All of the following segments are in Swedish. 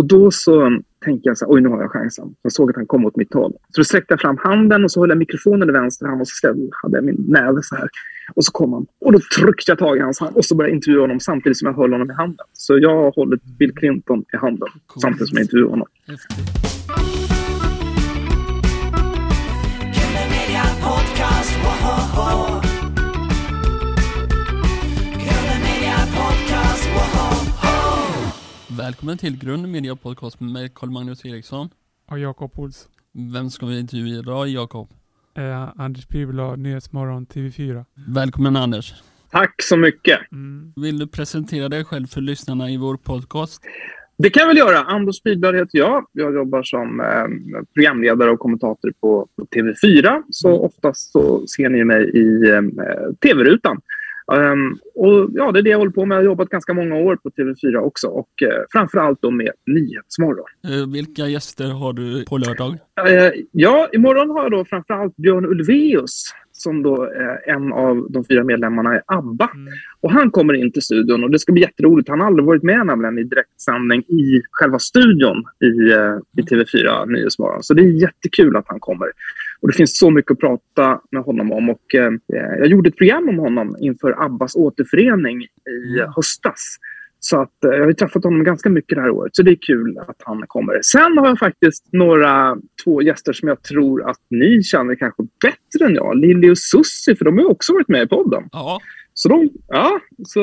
Och då så tänkte jag så här, oj nu har jag chansen. Jag såg att han kom åt mitt håll. Så då sträckte jag fram handen och så höll jag mikrofonen i vänster hand och så hade jag min näve så här. Och så kom han. Och då tryckte jag tag i hans hand och så började jag intervjua honom samtidigt som jag höll honom i handen. Så jag har hållit Bill Clinton i handen cool. samtidigt som jag intervjuar honom. Välkommen till Grund Media Podcast med Carl Magnus Eriksson. Och Jakob Ols. Vem ska vi intervjua idag, Jakob? Eh, Anders Piveblad, Nyhetsmorgon, TV4. Välkommen Anders. Tack så mycket. Mm. Vill du presentera dig själv för lyssnarna i vår podcast? Det kan jag väl göra. Anders Pihlblad heter jag. Jag jobbar som eh, programledare och kommentator på, på TV4. Så mm. oftast så ser ni mig i eh, TV-rutan. Um, och ja, det är det jag håller på med. Jag har jobbat ganska många år på TV4 också och uh, framförallt då med Nyhetsmorgon. Uh, vilka gäster har du på lördag? Uh, ja, imorgon har jag då framförallt Björn Ulvaeus som då är en av de fyra medlemmarna i ABBA. Mm. Och han kommer in till studion och det ska bli jätteroligt. Han har aldrig varit med nämligen i direktsändning i själva studion i, i TV4 Nyhetsmorgon. Så det är jättekul att han kommer. Och det finns så mycket att prata med honom om. Och, eh, jag gjorde ett program om honom inför Abbas återförening i mm. höstas. Så att, eh, jag har träffat honom ganska mycket det här året, så det är kul att han kommer. Sen har jag faktiskt några, två gäster som jag tror att ni känner kanske bättre än jag. Lilly och Sussi, för de har också varit med i podden. Ja. Så, de, ja, så,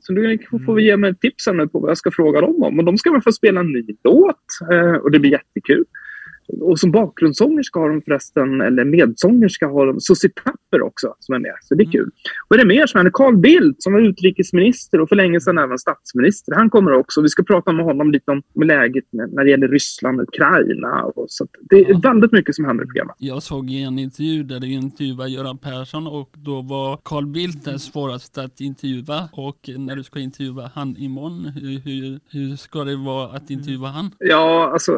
så nu får vi ge mig tipsen nu på vad jag ska fråga dem om. Och de ska väl få spela en ny låt eh, och det blir jättekul. Och som bakgrundssångerska har de förresten, eller medsångerska har de Susie Tapper också som är med. Så det är mm. kul. Och är det mer som händer? Carl Bildt som var utrikesminister och för länge sedan även statsminister. Han kommer också. Vi ska prata med honom lite om läget när det gäller Ryssland och Ukraina. Och så det är väldigt mycket som händer i programmet. Jag såg en intervju där du intervjuade Göran Persson och då var Carl Bildt den svåraste att intervjua. Och när du ska intervjua han imorgon, hur, hur, hur ska det vara att intervjua han? Ja, alltså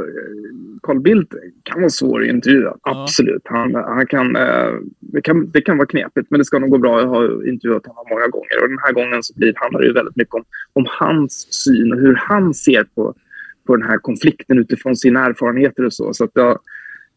Carl Bildt kan vara svår att intervjua. Ja. Absolut. Han, han kan, eh, det, kan, det kan vara knepigt, men det ska nog gå bra. Jag har intervjuat honom många gånger och den här gången så blir, handlar det väldigt mycket om, om hans syn och hur han ser på, på den här konflikten utifrån sina erfarenheter och så. Så att jag,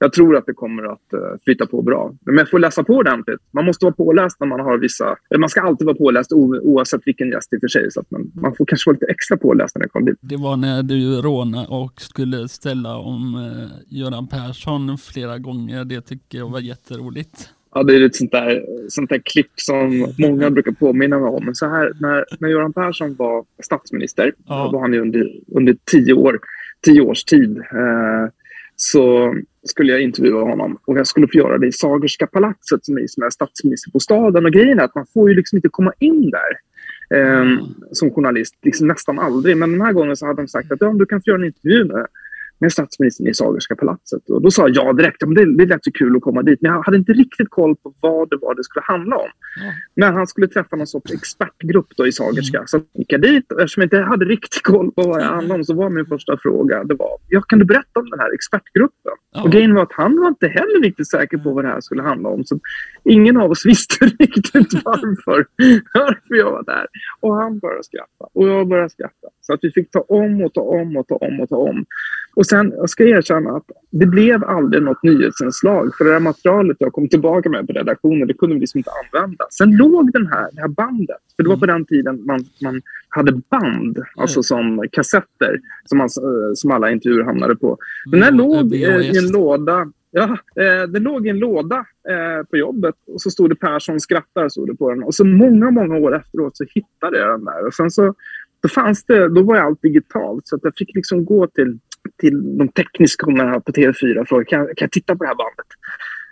jag tror att det kommer att uh, flyta på bra. Men man får läsa på ordentligt. Man måste vara påläst när man har vissa... Man ska alltid vara påläst oavsett vilken gäst i och för sig. Så att man, man får kanske vara lite extra påläst när det kommer dit. Det var när du rånade och skulle ställa om uh, Göran Persson flera gånger. Det tycker jag var jätteroligt. Ja, det är ett sånt där, sånt där klipp som många brukar påminna mig om. Men så här, när, när Göran Persson var statsminister, ja. var han under, under tio, år, tio års tid. Eh, så skulle jag intervjua honom och jag skulle få göra det i Sagerska palatset som är, som är statsministerbostaden. Och grejen är att man får ju liksom inte komma in där eh, som journalist, liksom nästan aldrig. Men den här gången så hade de sagt att ja, du kan få göra en intervju med med statsministern i Sagerska palatset. Och då sa jag ja direkt, men det, det lät så kul att komma dit. Men jag hade inte riktigt koll på vad det var det skulle handla om. Mm. Men han skulle träffa någon sorts expertgrupp då i Sagerska. Mm. Så jag gick dit och eftersom jag inte hade riktigt koll på vad det handlade om så var min första fråga, det var, ja kan du berätta om den här expertgruppen? Mm. Och grejen var att han var inte heller riktigt säker på vad det här skulle handla om. Så ingen av oss visste riktigt varför, varför jag var där. Och han började skratta och jag började skratta. Så att vi fick ta om och ta om och ta om och ta om. Och sen, jag ska erkänna att det blev aldrig något nyhetsinslag. För det där materialet jag kom tillbaka med på redaktionen, det kunde vi liksom inte använda. Sen låg den här, det här bandet, för det var på den tiden man, man hade band, alltså som kassetter, som, man, eh, som alla intervjuer hamnade på. Men den låg i en låda Ja, eh, den låg i en låda eh, på jobbet och så stod det Persson skrattar stod det på den. Och så många, många år efteråt så hittade jag den där. Och sen så då, fanns det, då var allt digitalt så att jag fick liksom gå till till de tekniska på TV4 och frågade kan, kan jag titta på det här bandet.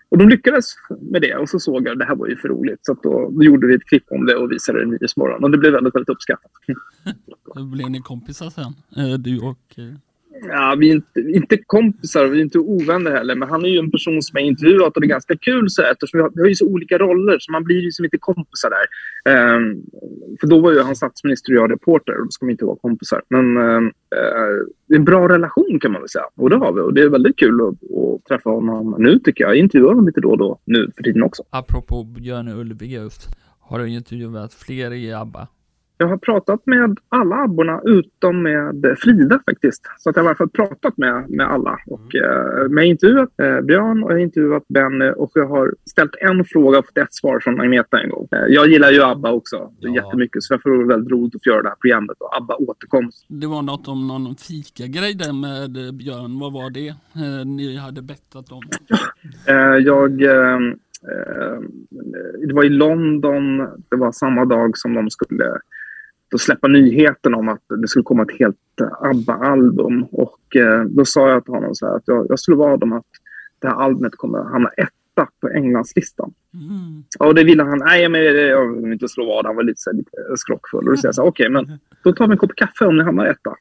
Och de lyckades med det och så såg jag att det här var ju för roligt. Så då, då, gjorde vi ett klipp om det och visade det i Nyhetsmorgon. Och det blev väldigt, väldigt uppskattat. Blev ni kompisar sen? Eh, du och eh, Ja, vi är inte, inte kompisar, vi är inte ovänner heller. Men han är ju en person som jag intervjuat och det är ganska kul så här, eftersom vi har, vi har ju så olika roller så man blir ju som inte kompisar där. Um, för då var ju han statsminister och jag reporter och då ska vi inte vara kompisar. Men uh, det är en bra relation kan man väl säga. Och det har vi och det är väldigt kul att, att träffa honom nu tycker jag. Jag intervjuar honom lite då och då nu för tiden också. Apropå Björn Ulvaeus, har du intervjuat fler i ABBA? Jag har pratat med alla abborna utom med Frida faktiskt. Så att jag har i alla fall pratat med, med alla. Och, eh, men jag har intervjuat eh, Björn och jag har intervjuat Benny och jag har ställt en fråga och fått ett svar från Agneta en gång. Eh, jag gillar ju ABBA också ja. jättemycket så därför var det väldigt roligt att få göra det här programmet och ABBA återkomst. Det var något om någon fika-grej där med Björn. Vad var det eh, ni hade bettat om? Eh, jag eh, det var i London, det var samma dag som de skulle då släppa nyheten om att det skulle komma ett helt ABBA-album. Och eh, då sa jag till honom så här att jag, jag skulle vara om att det här albumet kommer att hamna etta på Englandslistan. Mm. Och det ville han, nej men jag vill inte slå vad, han var lite, så här, lite skrockfull. Och då säger jag så här, okej okay, men då tar vi en kopp kaffe om ni hamnar etta.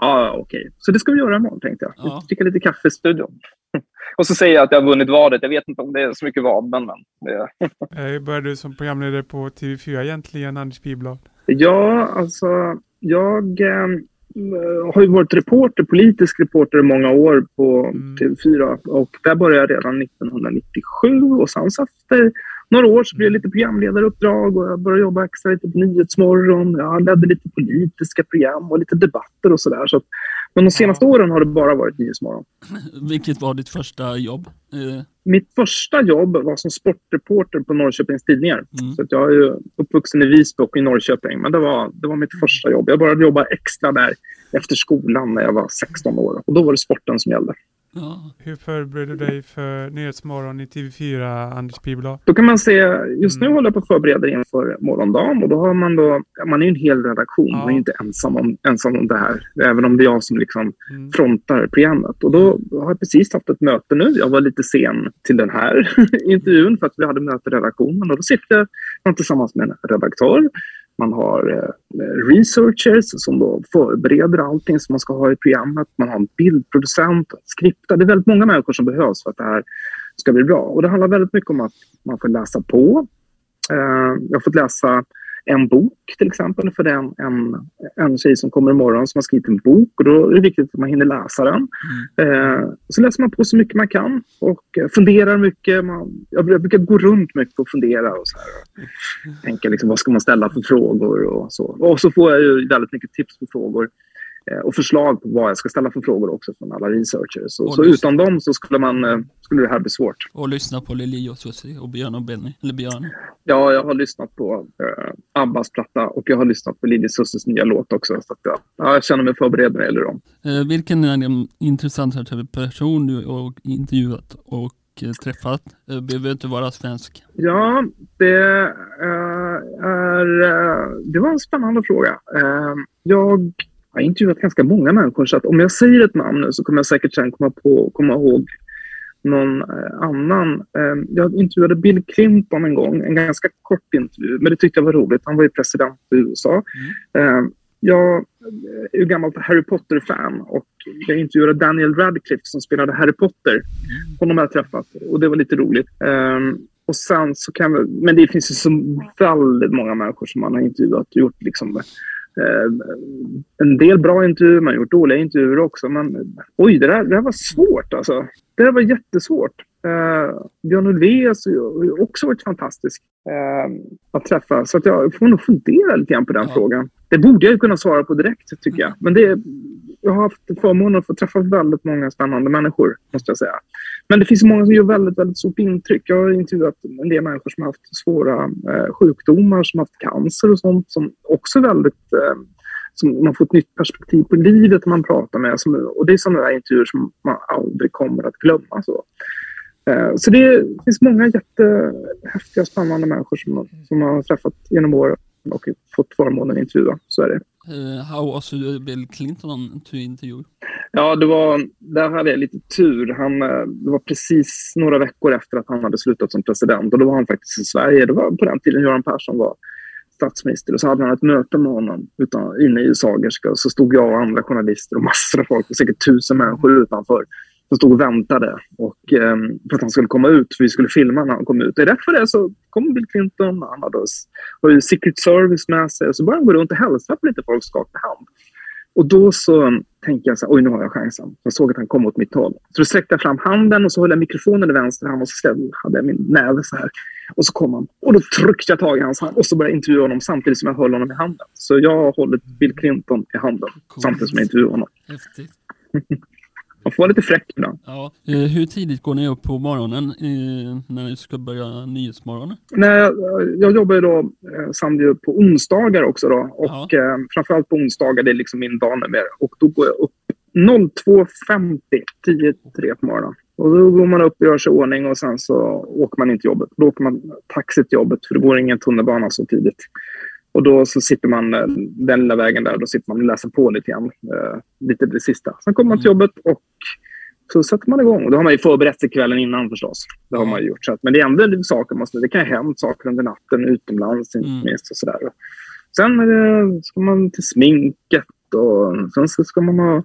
Ja, okej. Okay. Så det ska vi göra imorgon tänkte jag. Ja. Dricka lite kaffe i studion. Och så säger jag att jag har vunnit vadet. Jag vet inte om det är så mycket vad, men... men det... Hur började du som programledare på TV4 egentligen, Anders Piblad? Ja, alltså jag eh, har ju varit reporter, politisk reporter i många år på mm. TV4 och där började jag redan 1997 och sen så efter några år så blev jag lite programledaruppdrag och jag började jobba extra lite på Nyhetsmorgon. Jag ledde lite politiska program och lite debatter och sådär. Så men de senaste åren har det bara varit Nyhetsmorgon. Vilket var ditt första jobb? Eh. Mitt första jobb var som sportreporter på Norrköpings Tidningar. Mm. Så jag är uppvuxen i Visby och i Norrköping. Men det var, det var mitt mm. första jobb. Jag började jobba extra där efter skolan när jag var 16 år. Och då var det sporten som gällde. Ja. Hur förbereder du dig för Nyhetsmorgon i TV4, Anders Piblad? Då kan man se, just nu mm. håller jag på att förbereda inför morgondagen och då har man då, man är ju en hel redaktion, ja. man är inte ensam om, ensam om det här, även om det är jag som liksom mm. frontar programmet. Och då har jag precis haft ett möte nu, jag var lite sen till den här intervjun för att vi hade möte i redaktionen och då sitter man tillsammans med en redaktör man har eh, researchers som då förbereder allting som man ska ha i programmet. Man har en bildproducent, skripta. Det är väldigt många människor som behövs för att det här ska bli bra. Och det handlar väldigt mycket om att man får läsa på. Eh, jag har fått läsa en bok till exempel. För det är en, en, en tjej som kommer imorgon som har skrivit en bok och då är det viktigt att man hinner läsa den. Mm. Eh, så läser man på så mycket man kan och funderar mycket. Man, jag brukar gå runt mycket och fundera och så här. Och tänka liksom, vad ska man ställa för frågor och så. Och så får jag ju väldigt mycket tips på frågor. Eh, och förslag på vad jag ska ställa för frågor också från alla researchers. Så, så utan dem så skulle, man, eh, skulle det här bli svårt. Och lyssna på Lili och Susie och Björn och Benny. Eller Björn. Ja, jag har lyssnat på uh, Abbas platta och jag har lyssnat på Lili Sussies nya låt också. Så att, ja, jag känner mig förberedd när det gäller dem. Uh, vilken är den intressantaste person du har intervjuat och träffat? Det behöver inte vara svensk. Ja, det är... det var en spännande fråga. jag jag har intervjuat ganska många människor så att om jag säger ett namn nu så kommer jag säkert sen komma, på, komma ihåg någon eh, annan. Eh, jag intervjuade Bill Clinton en gång, en ganska kort intervju, men det tyckte jag var roligt. Han var ju president i USA. Mm. Eh, jag är ju gammalt Harry Potter-fan och jag intervjuade Daniel Radcliffe som spelade Harry Potter. Mm. Honom har jag träffat och det var lite roligt. Och sen så kan vi, men det finns ju så väldigt många människor som man har intervjuat och gjort liksom Eh, en del bra intervjuer, man har gjort dåliga intervjuer också. Men oj, det där, det där var svårt alltså. Det där var jättesvårt. Uh, Björn Ulvaeus har också varit fantastisk uh, att träffa. Så att jag får nog fundera lite grann på den ja. frågan. Det borde jag ju kunna svara på direkt, tycker jag. Men det, jag har haft förmånen att få träffa väldigt många spännande människor, måste jag säga. Men det finns många som gör väldigt, väldigt stort intryck. Jag har intervjuat en del människor som har haft svåra eh, sjukdomar, som har haft cancer och sånt, som också väldigt eh, som man får ett nytt perspektiv på livet man pratar med. Som, och det är sådana där intervjuer som man aldrig kommer att glömma. Så, eh, så det finns många jättehäftiga, spännande människor som, som man har träffat genom åren och fått förmånen att intervjua. Så är det. Uh, how was Bill Clinton to interview? Ja, det var, där hade jag lite tur. Han, eh, det var precis några veckor efter att han hade slutat som president och då var han faktiskt i Sverige. Det var på den tiden Göran Persson var statsminister och så hade han ett möte med honom utan, inne i Sagerska och så stod jag och andra journalister och massor av folk, säkert tusen människor utanför som stod och väntade och, eh, för att han skulle komma ut, för vi skulle filma när han kom ut. Och rätt för det så kom Bill Clinton, han hade, har Secret Service med sig och så började han gå runt och hälsa på lite folk och skaka hand. Och då så tänkte jag så här, oj nu har jag chansen. Jag såg att han kom åt mitt håll. Så då sträckte jag fram handen och så höll jag mikrofonen i vänster hand och så hade jag min näve så här. Och så kom han. Och då tryckte jag tag i hans hand och så började jag intervjua honom samtidigt som jag höll honom i handen. Så jag har hållit Bill Clinton i handen cool. samtidigt som jag intervjuar honom. Häftigt. Man får vara lite fräck ibland. Ja. Eh, hur tidigt går ni upp på morgonen när ni ska börja Nyhetsmorgonen? Nej, jag, jobbar ju då eh, på onsdagar också. Då. Och ja. eh, framförallt på onsdagar, det är liksom min dag numera. Och då går jag upp 02.50, 10-3 på morgonen. Och då går man upp och gör sig i ordning och sen så åker man inte jobbet. Då åker man taxi till jobbet för det går ingen tunnelbana så tidigt. Och då så sitter man eh, den lilla vägen där, då sitter man och läser på lite grann. Eh, lite det sista. Sen kommer man till mm. jobbet och så sätter man igång. Och då har man ju förberett sig kvällen innan förstås. Det har man gjort. Så att, men det är ändå saker. Måste, det kan ha hänt saker under natten utomlands inte mm. minst. Och sådär. Sen eh, ska man till sminket och sen ska man ha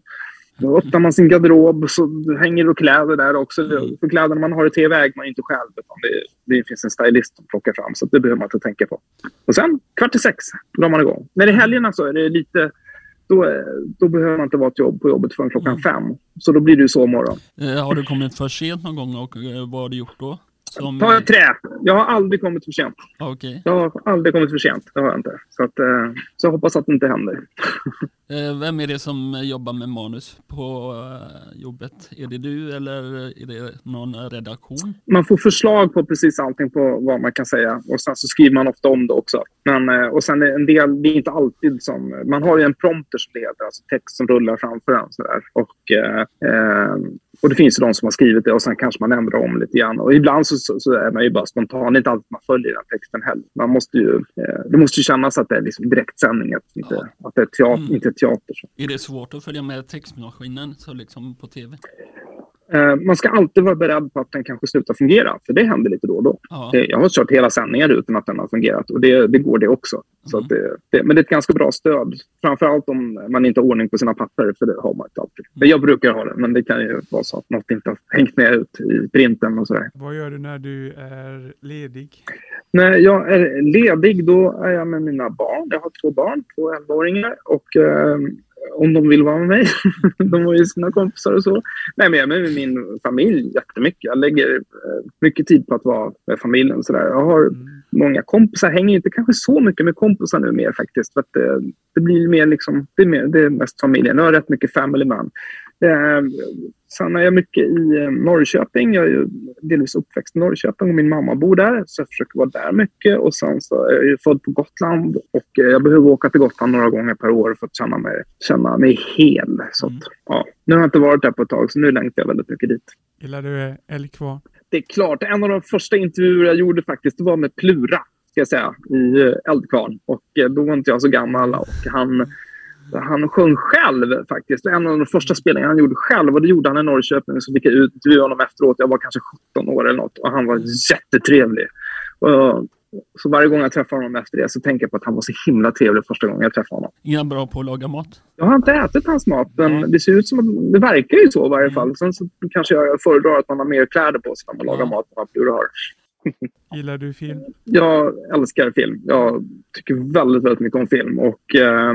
då öppnar man sin garderob så hänger det kläder där också. Mm. För kläderna man har i tv äger man inte själv. Utan det, det finns en stylist som plockar fram. Så det behöver man inte tänka på. Och sen kvart i sex drar man igång. När det är helgerna så är det lite... Då, då behöver man inte vara jobb, på jobbet förrän klockan mm. fem. Så då blir det ju så morgon. Eh, har du kommit för sent någon gång och eh, vad har du gjort då? Som... Ta ett trä. Jag har aldrig kommit för sent. Okay. Jag har aldrig kommit för sent. Det har jag inte. Så, att, eh, så jag hoppas att det inte händer. Eh, vem är det som jobbar med manus på eh, jobbet? Är det du eller är det någon redaktion? Man får förslag på precis allting på vad man kan säga och sen så skriver man ofta om det också. Men, och sen en del, det är inte alltid som... Man har ju en prompter som heter, alltså text som rullar framför en. Sådär. Och, eh, och det finns ju de som har skrivit det och sen kanske man ändrar om lite grann. Och ibland så, så, så är man ju bara spontan. Det är inte alltid man följer den texten heller. Man måste ju, eh, det måste ju kännas att det är liksom direktsändning, att, inte, ja. att det är teater, mm. inte teater. Så. Är det svårt att följa med textmaskinen så liksom på tv? Eh, man ska alltid vara beredd på att den kanske slutar fungera, för det händer lite då och då. Ja. Jag har kört hela sändningar utan att den har fungerat och det, det går det också. Mm. Så det, det, men det är ett ganska bra stöd, framförallt om man inte har ordning på sina papper, för det har man inte alltid. Mm. Jag brukar ha det, men det kan ju vara så att något inte har hängt med ut i printen och sådär. Vad gör du när du är ledig? När jag är ledig, då är jag med mina barn. Jag har två barn, två 11-åringar och eh, om de vill vara med mig. de har ju sina kompisar och så. Nej, men jag är med min familj jättemycket. Jag lägger eh, mycket tid på att vara med familjen. Så där. Jag har mm. många kompisar. Hänger inte kanske så mycket med kompisar nu mer faktiskt. För att det, det blir mer liksom, det är, mer, det är mest familjen. Jag har rätt mycket family man. Eh, sen är jag mycket i eh, Norrköping. Jag är ju delvis uppväxt i Norrköping och min mamma bor där. Så jag försöker vara där mycket. Och sen så är jag född på Gotland och eh, jag behöver åka till Gotland några gånger per år för att känna mig, känna mig hel. Så att, mm. ja, nu har jag inte varit där på ett tag så nu längtar jag väldigt mycket dit. Gillar du älgkvarn? Det är klart. En av de första intervjuer jag gjorde faktiskt var med Plura ska jag säga, i Eldkvarn. Och då var inte jag så gammal och han han sjöng själv faktiskt. En av de första spelningarna han gjorde själv. Och det gjorde han i Norrköping. Så fick jag intervjua honom efteråt. Jag var kanske 17 år eller något. Och han var jättetrevlig. Och, så varje gång jag träffar honom efter det så tänker jag på att han var så himla trevlig första gången jag träffade honom. Är han bra på att laga mat? Jag har inte ätit hans mat, men mm. det ser ut som att det verkar ju så i varje fall. Sen så kanske jag föredrar att man har mer kläder på sig när man lagar mat än vad Plura har. Gillar du film? Jag älskar film. Jag tycker väldigt, väldigt mycket om film. Och eh,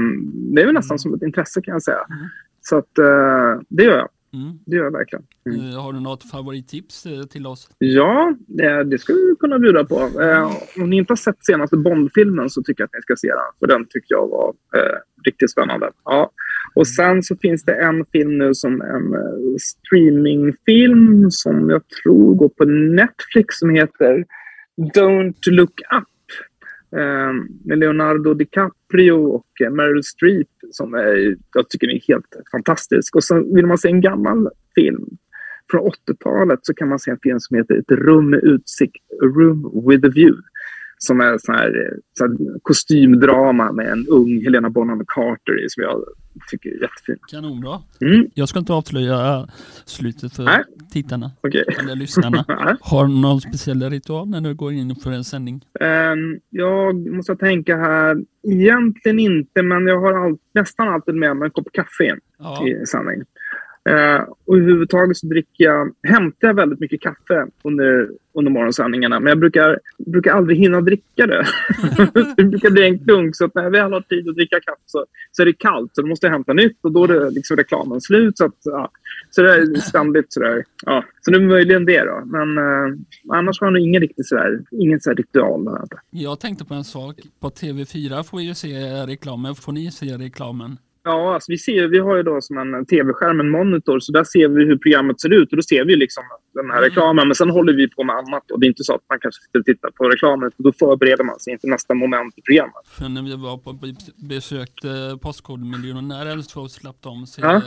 Det är väl nästan mm. som ett intresse kan jag säga. Mm. Så att, eh, det gör jag. Mm. Det gör jag verkligen. Mm. Uh, har du något favorittips uh, till oss? Ja, det, det skulle vi kunna bjuda på. Uh, om ni inte har sett senaste Bond-filmen så tycker jag att ni ska se den. För den tycker jag var riktigt spännande. Ja. Och sen så finns det en film nu som en streamingfilm som jag tror går på Netflix som heter Don't look up Ehm, med Leonardo DiCaprio och eh, Meryl Streep som är, jag tycker är helt fantastisk. Och så vill man se en gammal film från 80-talet så kan man se en film som heter Ett rum med utsikt, A room with a view som är sån här, så här kostymdrama med en ung Helena Bonham Carter i som jag tycker är jättefin. Kanonbra. Mm. Jag ska inte avslöja slutet för Nej. tittarna okay. eller lyssnarna. Har du någon speciell ritual när du går in för en sändning? Um, jag måste tänka här. Egentligen inte, men jag har all, nästan alltid med mig en kopp kaffe ja. i sändning. Eh, och överhuvudtaget så dricker jag, hämtar jag väldigt mycket kaffe under, under morgonsändningarna. Men jag brukar, brukar aldrig hinna dricka det. det brukar bli en klunk. Så att när vi väl har tid att dricka kaffe så, så är det kallt. Så då måste jag hämta nytt och då är det liksom reklamen slut. Så, att, ja. så det är ständigt sådär. Ja. Så det är möjligen det då. Men eh, annars har jag nog ingen riktig sådär, ingen sådär ritual. Där. Jag tänkte på en sak. På TV4 får vi ju se reklamen. Får ni se reklamen? Ja, alltså vi, ser, vi har ju då som en tv-skärm, en monitor, så där ser vi hur programmet ser ut och då ser vi liksom den här mm. reklamen. Men sen håller vi på med annat och det är inte så att man kanske sitter och tittar på reklamen utan då förbereder man sig inför nästa moment i programmet. För när vi var på besökte Postkodmiljonären så slapp de se, ja.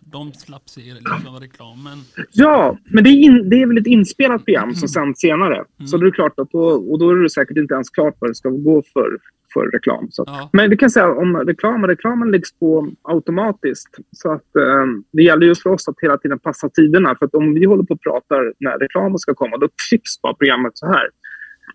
de slapp se liksom reklamen. Ja, men det är, in, det är väl ett inspelat program som mm. sänds senare. Mm. Så det är klart att då, och då är det säkert inte ens klart vad det ska gå för för reklam. Så. Ja. Men vi kan säga om reklam, reklamen läggs på automatiskt. Så att eh, det gäller just för oss att hela tiden passa tiderna. För att om vi håller på och pratar när reklamen ska komma, då klipps bara programmet så här.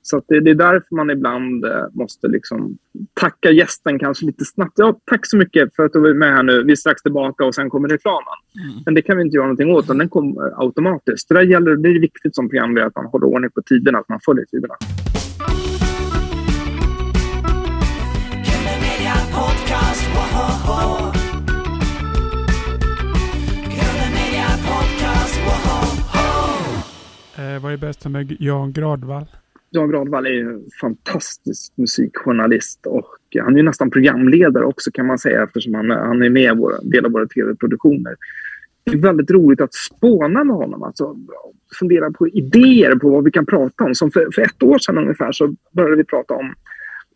Så det, det, är därför man ibland eh, måste liksom tacka gästen kanske lite snabbt. Ja, tack så mycket för att du var med här nu. Vi är strax tillbaka och sen kommer reklamen. Mm. Men det kan vi inte göra någonting åt. Den kommer automatiskt. Det, där gäller, det är viktigt som programledare att man håller ordning på tiderna, att man följer tiderna. Eh, vad är bäst med Jan Gradvall? Jan Gradvall är en fantastisk musikjournalist och han är nästan programledare också kan man säga eftersom han, han är med i våra, del av våra tv-produktioner. Det är väldigt roligt att spåna med honom, alltså fundera på idéer på vad vi kan prata om. Som för, för ett år sedan ungefär så började vi prata om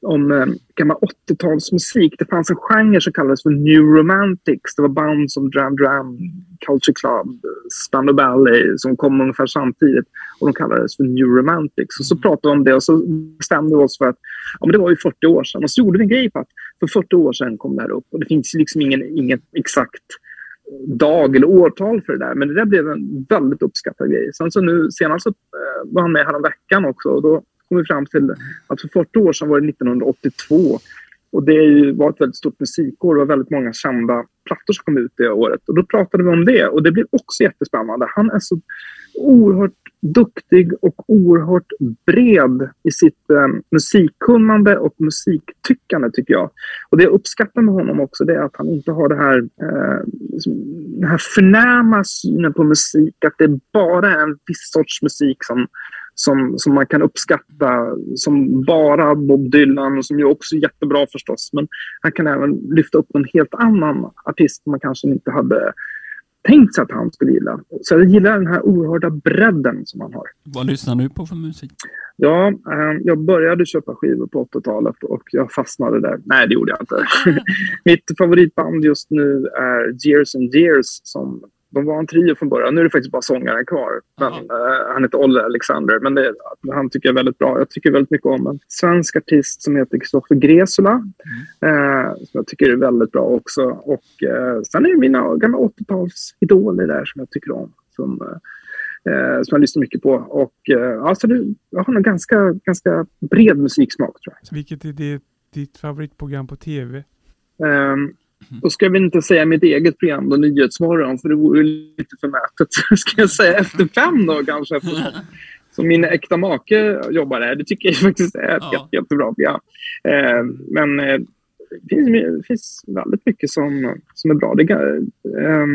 om eh, gammal 80-talsmusik. Det fanns en genre som kallades för New Romantics. Det var band som Dram Dram, Culture Club, Spandau Ballet som kom ungefär samtidigt. Och de kallades för New Romantics. Och så pratade vi om det och så bestämde vi oss för att ja, men det var ju 40 år sedan. Och så gjorde vi en grej på att för 40 år sedan kom det här upp. Och det finns liksom ingen, ingen exakt dag eller årtal för det där. Men det där blev en väldigt uppskattad grej. Sen så nu senast så, eh, var han med häromveckan också. Och då kom vi fram till att för 40 år sedan var det 1982. Och det var ett väldigt stort musikår. Det var väldigt många kända plattor som kom ut det året. Och då pratade vi om det och det blev också jättespännande. Han är så oerhört duktig och oerhört bred i sitt eh, musikkunnande och musiktyckande tycker jag. Och det jag uppskattar med honom också det är att han inte har det här, eh, liksom, den här förnäma synen på musik. Att det bara är en viss sorts musik som som, som man kan uppskatta som bara Bob Dylan, som ju också är jättebra förstås. Men han kan även lyfta upp en helt annan artist man kanske inte hade tänkt sig att han skulle gilla. Så jag gillar den här oerhörda bredden som han har. Vad lyssnar du på för musik? Ja, eh, jag började köpa skivor på 80-talet och jag fastnade där. Nej, det gjorde jag inte. Mitt favoritband just nu är Years and Years som de var en trio från början. Nu är det faktiskt bara sångaren kvar. Men, uh, han heter Olle Alexander, men det, han tycker jag är väldigt bra. Jag tycker väldigt mycket om en svensk artist som heter Kristoffer Gresula. Mm. Uh, som jag tycker är väldigt bra också. Och uh, sen är det mina gamla 80-talsidoler där som jag tycker om. Som, som jag lyssnar mycket på. Och, alltså, det, jag har en ganska, ganska bred musiksmak tror jag. Vilket är det, ditt favoritprogram på tv? Um, Mm. Då ska vi inte säga mitt eget program då, Nyhetsmorgon, för det vore lite förmätet. Ska jag säga Efter fem då kanske? Som min äkta make jobbar där. Det tycker jag faktiskt är ett ja. jättebra program. Eh, men eh, det, finns, det finns väldigt mycket som, som är bra. Det, eh,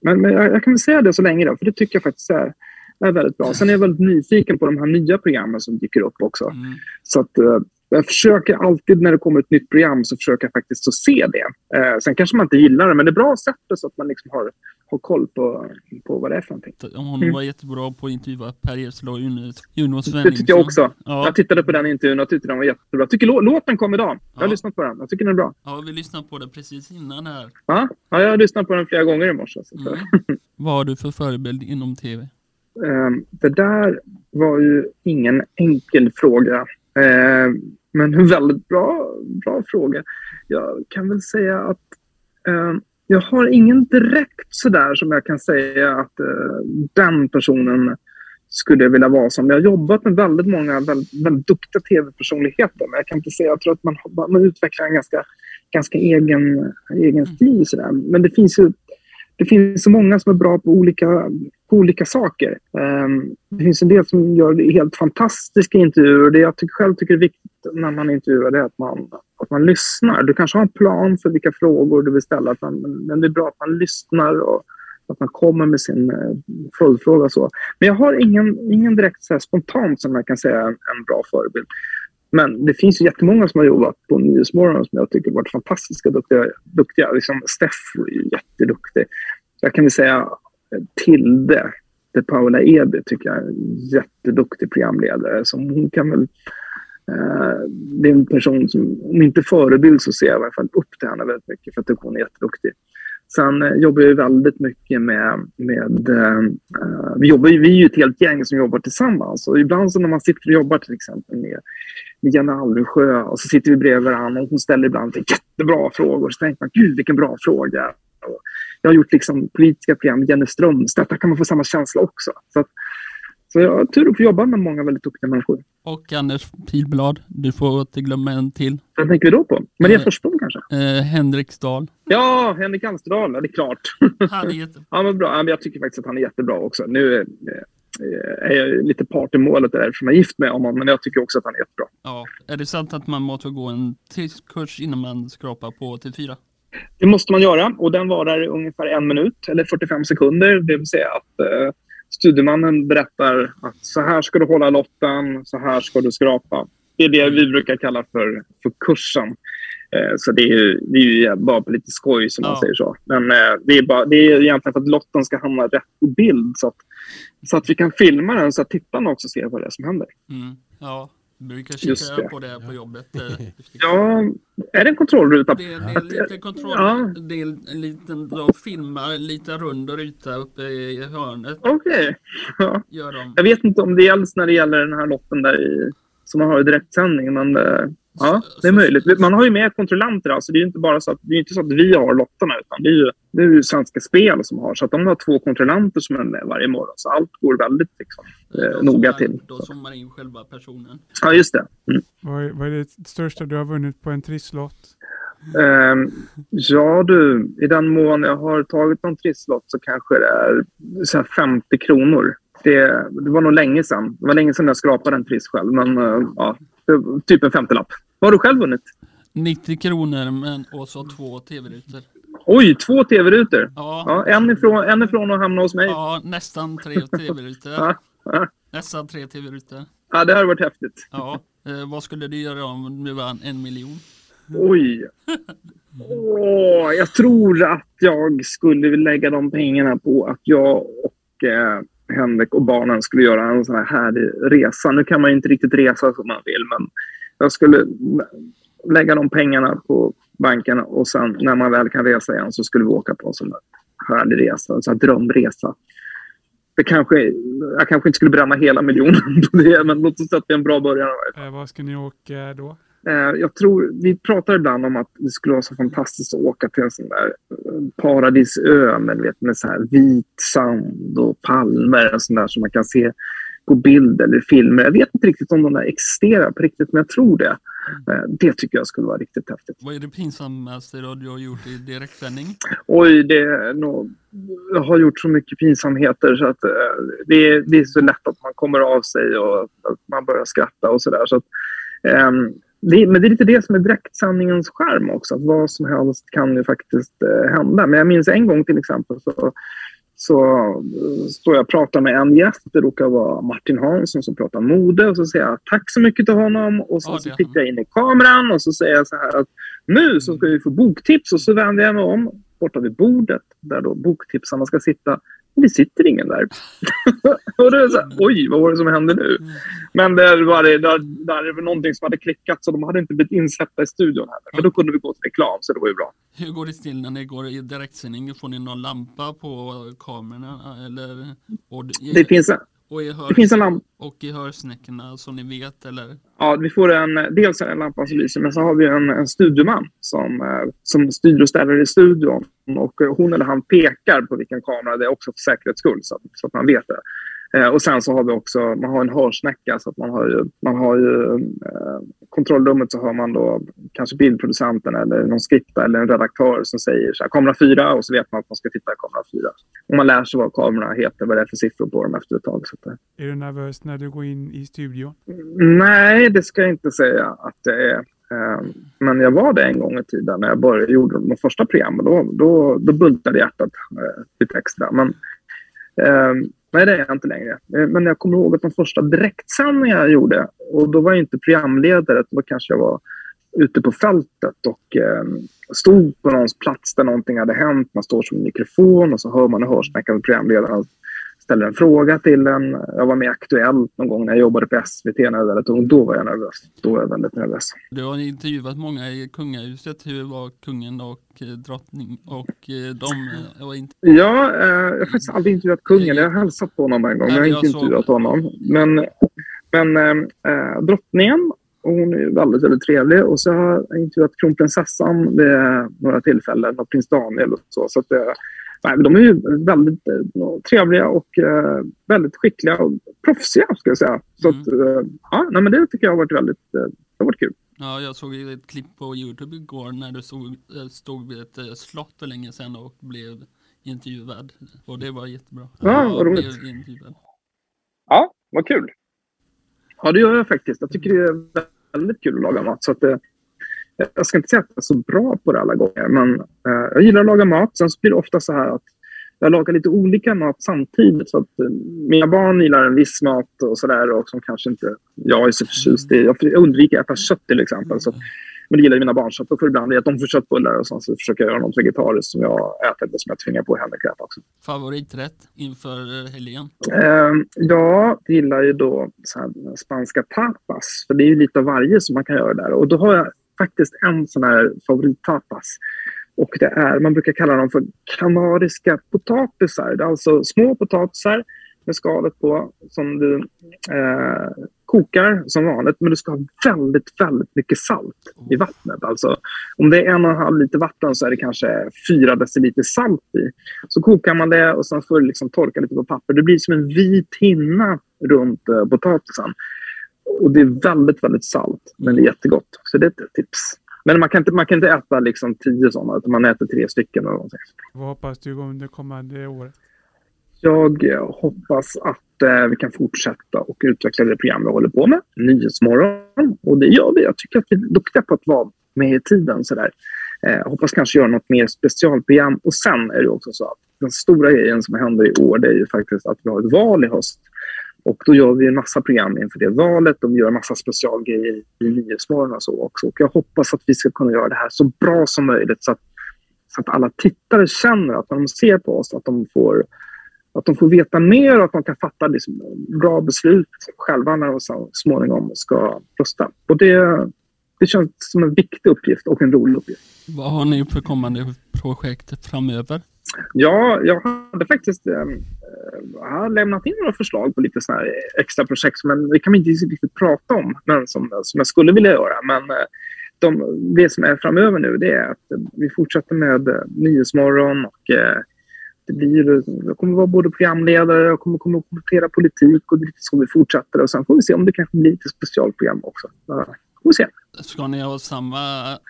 men, men jag, jag, kan väl säga det så länge då, för det tycker jag faktiskt är, är väldigt bra. Sen är jag väldigt nyfiken på de här nya programmen som dyker upp också. Mm. Så att, eh, jag försöker alltid när det kommer ett nytt program så försöker jag faktiskt att se det. Eh, sen kanske man inte gillar det, men det är bra att sätta så att man liksom har, har koll på, på vad det är för någonting. Hon mm. var jättebra på att intervjua Per Gessle och Uno Svenningsson. Det tyckte jag också. Ja. Jag tittade på den intervjun och tyckte den var jättebra. Jag tycker låten kom idag. Jag har ja. lyssnat på den. Jag tycker den är bra. Ja, vi lyssnade på den precis innan här. Ja, ja jag har lyssnat på den flera gånger i morse. Mm. vad har du för förebild inom tv? Um, det där var ju ingen enkel fråga. Uh, men en väldigt bra, bra fråga. Jag kan väl säga att eh, jag har ingen direkt sådär som jag kan säga att eh, den personen skulle jag vilja vara som. Jag har jobbat med väldigt många väldigt, väldigt duktiga tv-personligheter men jag kan inte säga, jag tror att man, man utvecklar en ganska, ganska egen, egen stil. Sådär. Men det finns ju det finns så många som är bra på olika, på olika saker. Um, det finns en del som gör helt fantastiska intervjuer. Det jag tycker, själv tycker är viktigt när man intervjuar är att man, att man lyssnar. Du kanske har en plan för vilka frågor du vill ställa, men det är bra att man lyssnar och att man kommer med sin uh, följdfråga. Så. Men jag har ingen, ingen direkt så spontant som jag kan säga en, en bra förebild. Men det finns ju jättemånga som har jobbat på Nyhetsmorgon som jag tycker varit fantastiska duktiga. duktiga. Liksom Steff är ju jätteduktig. Jag kan väl säga eh, Tilde, de Paula Eby tycker jag är en jätteduktig programledare. Som hon kan väl, eh, det är en person som, om inte förebild så ser jag i alla fall upp till henne väldigt mycket för att hon är jätteduktig. Sen eh, jobbar vi väldigt mycket med... med eh, eh vi, jobbar, vi är ju ett helt gäng som jobbar tillsammans. Och ibland så när man sitter och jobbar till exempel med, med Jenny Alvesjö och så sitter vi bredvid varandra och hon ställer ibland jättebra frågor. Så tänker man, gud vilken bra fråga. Och jag har gjort liksom politiska program med Jenny Strömstedt. Där kan man få samma känsla också. Så, att, så jag har tur att få jobba med många väldigt duktiga människor. Och Anders Pilblad, du får inte glömma en till. Vem tänker vi då på? Maria eh, Forsblom kanske? Eh, Henriksdal. Ja, Henrik Alsterdal, ja, det är klart. Han är jättebra. ja, men bra. jag tycker faktiskt att han är jättebra också. Nu eh, är jag lite part i målet där eftersom jag är gift med honom, men jag tycker också att han är jättebra. Ja. Är det sant att man måste gå en kurs innan man skrapar på till fyra? Det måste man göra och den varar ungefär en minut eller 45 sekunder. Det vill säga att eh, studiemannen berättar att så här ska du hålla lotten, så här ska du skrapa. Det är det vi brukar kalla för, för kursen. Eh, så det är, ju, det är ju bara på lite skoj som ja. man säger så. Men eh, det, är bara, det är egentligen för att lotten ska hamna rätt på bild så att, så att vi kan filma den så att tittarna också ser vad det är som händer. Mm. Ja, brukar kika det. på det på jobbet. Eh, ja, är det en kontrollruta? Det, det är lite kontroll. Ja. Det är en liten, de filmar lite rund ruta uppe i hörnet. Okej. Okay. Ja. Jag vet inte om det gäller när det gäller den här lotten där i, som man har i direktsändning, men det, Ja, det är möjligt. Man har ju med kontrollanter. Alltså det är inte bara så att, det är inte så att vi har lotterna utan det är ju, det är ju Svenska Spel som har. Så att de har två kontrollanter som är med varje morgon. Så allt går väldigt liksom, eh, noga till. Då zoomar in själva personen. Ja, just det. Mm. Vad, är, vad är det största du har vunnit på en trisslott? Um, ja du, i den mån jag har tagit någon trisslott så kanske det är så 50 kronor. Det, det, var nog länge sedan. Det var länge sedan jag skrapade en triss själv, men uh, ja, typ en femtelapp. Vad har du själv vunnit? 90 kronor men, och så två tv-rutor. Oj, två tv-rutor? Ja. ja. en, ifrån, en ifrån att hamna hos mig. Ja, nästan tre tv-rutor. ja, ja. Nästan tre tv-rutor. Ja, det hade varit häftigt. Ja. Eh, vad skulle du göra om du vann en miljon? Oj. Åh, jag tror att jag skulle lägga de pengarna på att jag och eh, Henrik och barnen skulle göra en sån här härlig resa. Nu kan man ju inte riktigt resa som man vill, men jag skulle lägga de pengarna på banken och sen när man väl kan resa igen så skulle vi åka på en sån här härlig resa, en sån drömresa. Det kanske, jag kanske inte skulle bränna hela miljonen på det, men låt oss säga att det är en bra början. Eh, var ska ni åka då? Eh, jag tror, vi pratar ibland om att det skulle vara så fantastiskt att åka till en sån där eh, paradisö med, vet, med så här vit sand och palmer och sånt där som man kan se på bild eller filmer. Jag vet inte riktigt om de där existerar på riktigt, men jag tror det. Eh, det tycker jag skulle vara riktigt häftigt. Vad är det pinsammaste du har gjort i direktsändning? Oj, det nog... Jag har gjort så mycket pinsamheter så att det är, det är så lätt att man kommer av sig och att man börjar skratta och sådär. Så att, um, det, men det är lite det som är direktsändningens skärm också. Att vad som helst kan ju faktiskt eh, hända. Men jag minns en gång till exempel så, så står jag och pratar med en gäst. Det råkar vara Martin Hansson som pratar mode. Och så säger jag tack så mycket till honom. Och så, ja, så tittar jag in i kameran och så säger jag så här att nu så ska vi få boktips. Och så vänder jag mig om borta vid bordet där då boktipsarna ska sitta det sitter ingen där. och då är det så här, oj, vad var det som hände nu? Mm. Men det var, det, där, där var någonting som hade klickat så de hade inte blivit insläppta i studion heller. För då kunde vi gå till reklam, så det var ju bra. Hur går det till när ni går i direktsändning? Får ni någon lampa på kamerorna? Eller? Det, finns en, och i, det finns en lampa. Och i hörsnäckorna som ni vet eller? Ja, vi får en, dels en lampa som lyser men så har vi en, en studioman som, eh, som styr och ställer i studion. Och hon eller han pekar på vilken kamera det är också för säkerhets skull så så att man vet det. Eh, och sen så har vi också, man har en hörsnäcka så att man har ju, man har ju eh, kontrollrummet så hör man då kanske bildproducenten eller någon skripta eller en redaktör som säger så här, kamera 4 och så vet man att man ska titta i kamera 4. Och man lär sig vad kamerorna heter, vad det är för siffror på dem efter ett tag. Så att, är du nervös när du går in i studion? Nej, det ska jag inte säga att det är. Eh, men jag var det en gång i tiden när jag började gjorde de första programmen. Då, då, då bultade hjärtat eh, lite extra. Men, eh, nej, det är jag inte längre. Eh, men jag kommer ihåg att de första direktsändningarna jag gjorde, och då var jag inte programledare, då kanske jag var ute på fältet och eh, stod på någons plats där någonting hade hänt. Man står som mikrofon och så hör man i hörsnäckan programledaren ställer en fråga till en. Jag var med Aktuellt någon gång när jag jobbade på SVT när jag var väldigt ung. Då var jag nervös. Då var jag väldigt nervös. Du har intervjuat många i kungahuset. Hur var kungen och eh, drottning och eh, de eh, var inte... Ja, eh, jag har faktiskt aldrig intervjuat kungen. Jag har hälsat på honom en gång. Nej, jag har inte intervjuat honom. Men, men eh, drottningen hon är väldigt, väldigt trevlig. Och så har jag intervjuat kronprinsessan vid några tillfällen och prins Daniel och så. så att, nej, de är ju väldigt eh, trevliga och eh, väldigt skickliga och proffsiga, ska jag säga. Så mm. att, eh, ja, nej, men det tycker jag har varit väldigt det har varit kul. Ja, jag såg ett klipp på Youtube igår när du stod, stod vid ett slott för länge sedan och blev intervjuad. Och det var jättebra. Ja, vad roligt. Ja, vad kul. Ja, det gör jag faktiskt. Jag tycker det är väldigt kul att laga mat. Så att jag ska inte säga att jag är så bra på det alla gånger, men eh, jag gillar att laga mat. Sen så blir det ofta så här att jag lagar lite olika mat samtidigt. Så att eh, mina barn gillar en viss mat och sådär och som kanske inte jag är så förtjust i. Jag undviker att äta kött till exempel. Så, men det gillar mina barn, så får ibland att de får köttbullar och så, så försöker jag göra något vegetariskt som jag äter, som jag tvingar på Henrik att äta också. Favoriträtt inför eh, helgen? Eh, jag gillar ju då spanska tapas, för det är ju lite av varje som man kan göra där. Och då har jag faktiskt en sån här favorittapas. Och det är, man brukar kalla dem för kanariska potatisar. Det är alltså små potatisar med skalet på som du eh, kokar som vanligt. Men du ska ha väldigt, väldigt mycket salt i vattnet. Alltså, om det är en och en halv liter vatten så är det kanske fyra deciliter salt i. Så kokar man det och sen får du liksom torka lite på papper. Det blir som en vit hinna runt eh, potatisen. Och det är väldigt, väldigt salt, men det är jättegott. Så det är ett tips. Men man kan inte, man kan inte äta liksom tio sådana, utan man äter tre stycken. Eller någonting. Vad hoppas du under kommande år? Jag hoppas att eh, vi kan fortsätta och utveckla det program vi håller på med, Nyhetsmorgon. Och det gör vi. Jag tycker att vi är duktiga på att vara med i tiden. Sådär. Eh, hoppas kanske göra något mer specialprogram. Och sen är det också så att den stora grejen som händer i år, det är ju faktiskt att vi har ett val i höst. Och då gör vi en massa program inför det valet De gör en massa specialgrejer i Nyhetsmorgon och så också. Och jag hoppas att vi ska kunna göra det här så bra som möjligt så att, så att alla tittare känner att när de ser på oss att de får, att de får veta mer och att de kan fatta liksom bra beslut själva när de så småningom ska rösta. Och det, det känns som en viktig uppgift och en rolig uppgift. Vad har ni för kommande projekt framöver? Ja, jag hade faktiskt jag har lämnat in några förslag på lite såna extra projekt, men det kan vi inte riktigt prata om, men som, som jag skulle vilja göra. Men eh, de, det som är framöver nu det är att vi fortsätter med eh, Nyhetsmorgon och det blir, jag kommer vara både programledare, jag kommer, kommer att kommentera politik och det är lite så vi fortsätter. Och sen får vi se om det kanske blir lite specialprogram också. Får se. Ska ni ha samma,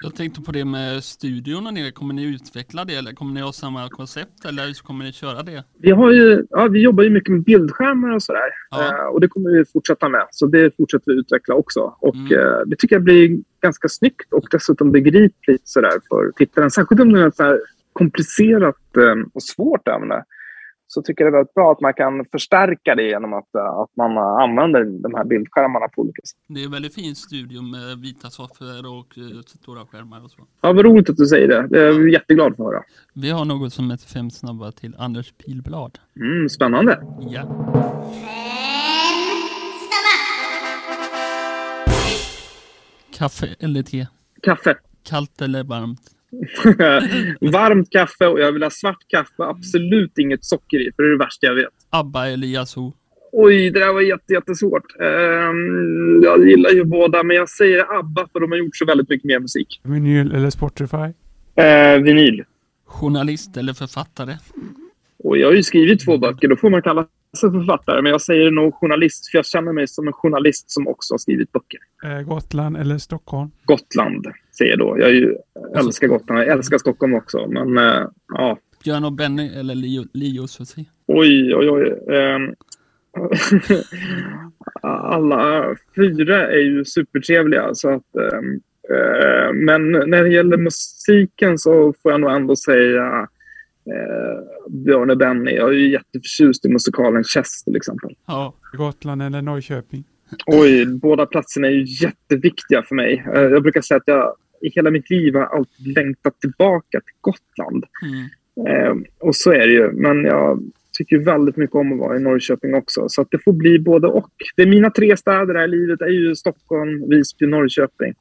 jag tänkte på det med studion och nere, kommer ni utveckla det eller kommer ni ha samma koncept eller kommer ni köra det? Vi, har ju, ja, vi jobbar ju mycket med bildskärmar och sådär ja. uh, och det kommer vi fortsätta med. Så det fortsätter vi utveckla också och mm. uh, det tycker jag blir ganska snyggt och dessutom begripligt sådär för tittaren. Särskilt om det är ett komplicerat uh, och svårt ämne så tycker jag det är väldigt bra att man kan förstärka det genom att, eh, att man använder de här bildskärmarna på olika sätt. Det är en väldigt fin studio med vita soffor och eh, stora skärmar och så. Ja, vad roligt att du säger det. Det är jag jätteglad för att höra. Vi har något som heter Fem snabba till Anders Pilblad. Mm, spännande. Ja. Kaffe eller te? Kaffe. Kallt eller varmt? Varmt kaffe och jag vill ha svart kaffe. Absolut inget socker i, för det är det värsta jag vet. Abba eller Yazoo? Oj, det där var jätte, jättesvårt. Um, jag gillar ju båda, men jag säger ABBA för de har gjort så väldigt mycket mer musik. Vinyl eller Spotify? Uh, vinyl. Journalist eller författare? Och jag har ju skrivit två böcker, då får man kalla sig författare. Men jag säger nog journalist, för jag känner mig som en journalist som också har skrivit böcker. Eh, Gotland eller Stockholm? Gotland, säger jag då. Jag ju, älskar Gotland, jag älskar Stockholm också. Men äh, ja. Björn och Benny eller Leo, Leo så att säga. Oj, oj, oj. Ähm, alla fyra är ju supertrevliga. Så att, äh, men när det gäller musiken så får jag nog ändå säga eh, Björn och Benny. Jag är ju jätteförtjust i musikalen Chess till exempel. Ja. Gotland eller Norrköping? Oj, båda platserna är ju jätteviktiga för mig. Eh, jag brukar säga att jag i hela mitt liv har alltid längtat tillbaka till Gotland. Mm. Eh, och så är det ju. Men jag tycker väldigt mycket om att vara i Norrköping också. Så att det får bli både och. Det är mina tre städer här i livet är ju Stockholm, Visby, Norrköping.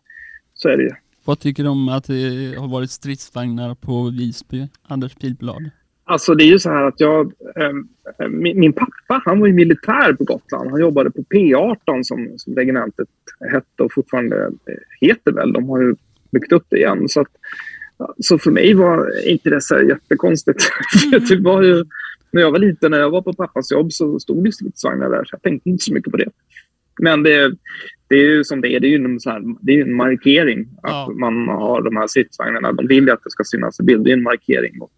Så är det ju. Vad tycker du om att det har varit stridsvagnar på Visby, Anders Pilblad? Alltså det är ju så här att jag, eh, min, min, pappa han var ju militär på Gotland. Han jobbade på P18 som, som regementet hette och fortfarande heter väl. De har ju byggt upp det igen. Så, att, så för mig var inte det så jättekonstigt. Mm. det var ju, när jag var liten, när jag var på pappas jobb så stod det stridsvagnar där så jag tänkte inte så mycket på det. Men det, det är ju som det är. Det är ju en, så här, det är en markering att ja. man har de här stridsvagnarna. De vill ju att det ska synas i bild. Det är en markering mot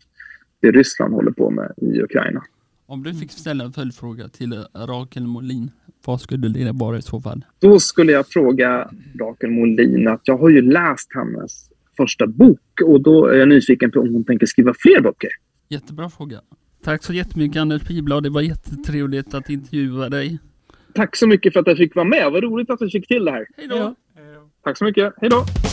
det Ryssland håller på med i Ukraina. Om du fick ställa en följdfråga till Rakel Molin, vad skulle det vara i så fall? Då skulle jag fråga Rakel Molin att jag har ju läst hennes första bok och då är jag nyfiken på om hon tänker skriva fler böcker. Jättebra fråga. Tack så jättemycket Anders Piblad. Det var jättetrevligt att intervjua dig. Tack så mycket för att jag fick vara med. Vad roligt att vi fick till det här. Hej då. Tack så mycket. Hej då.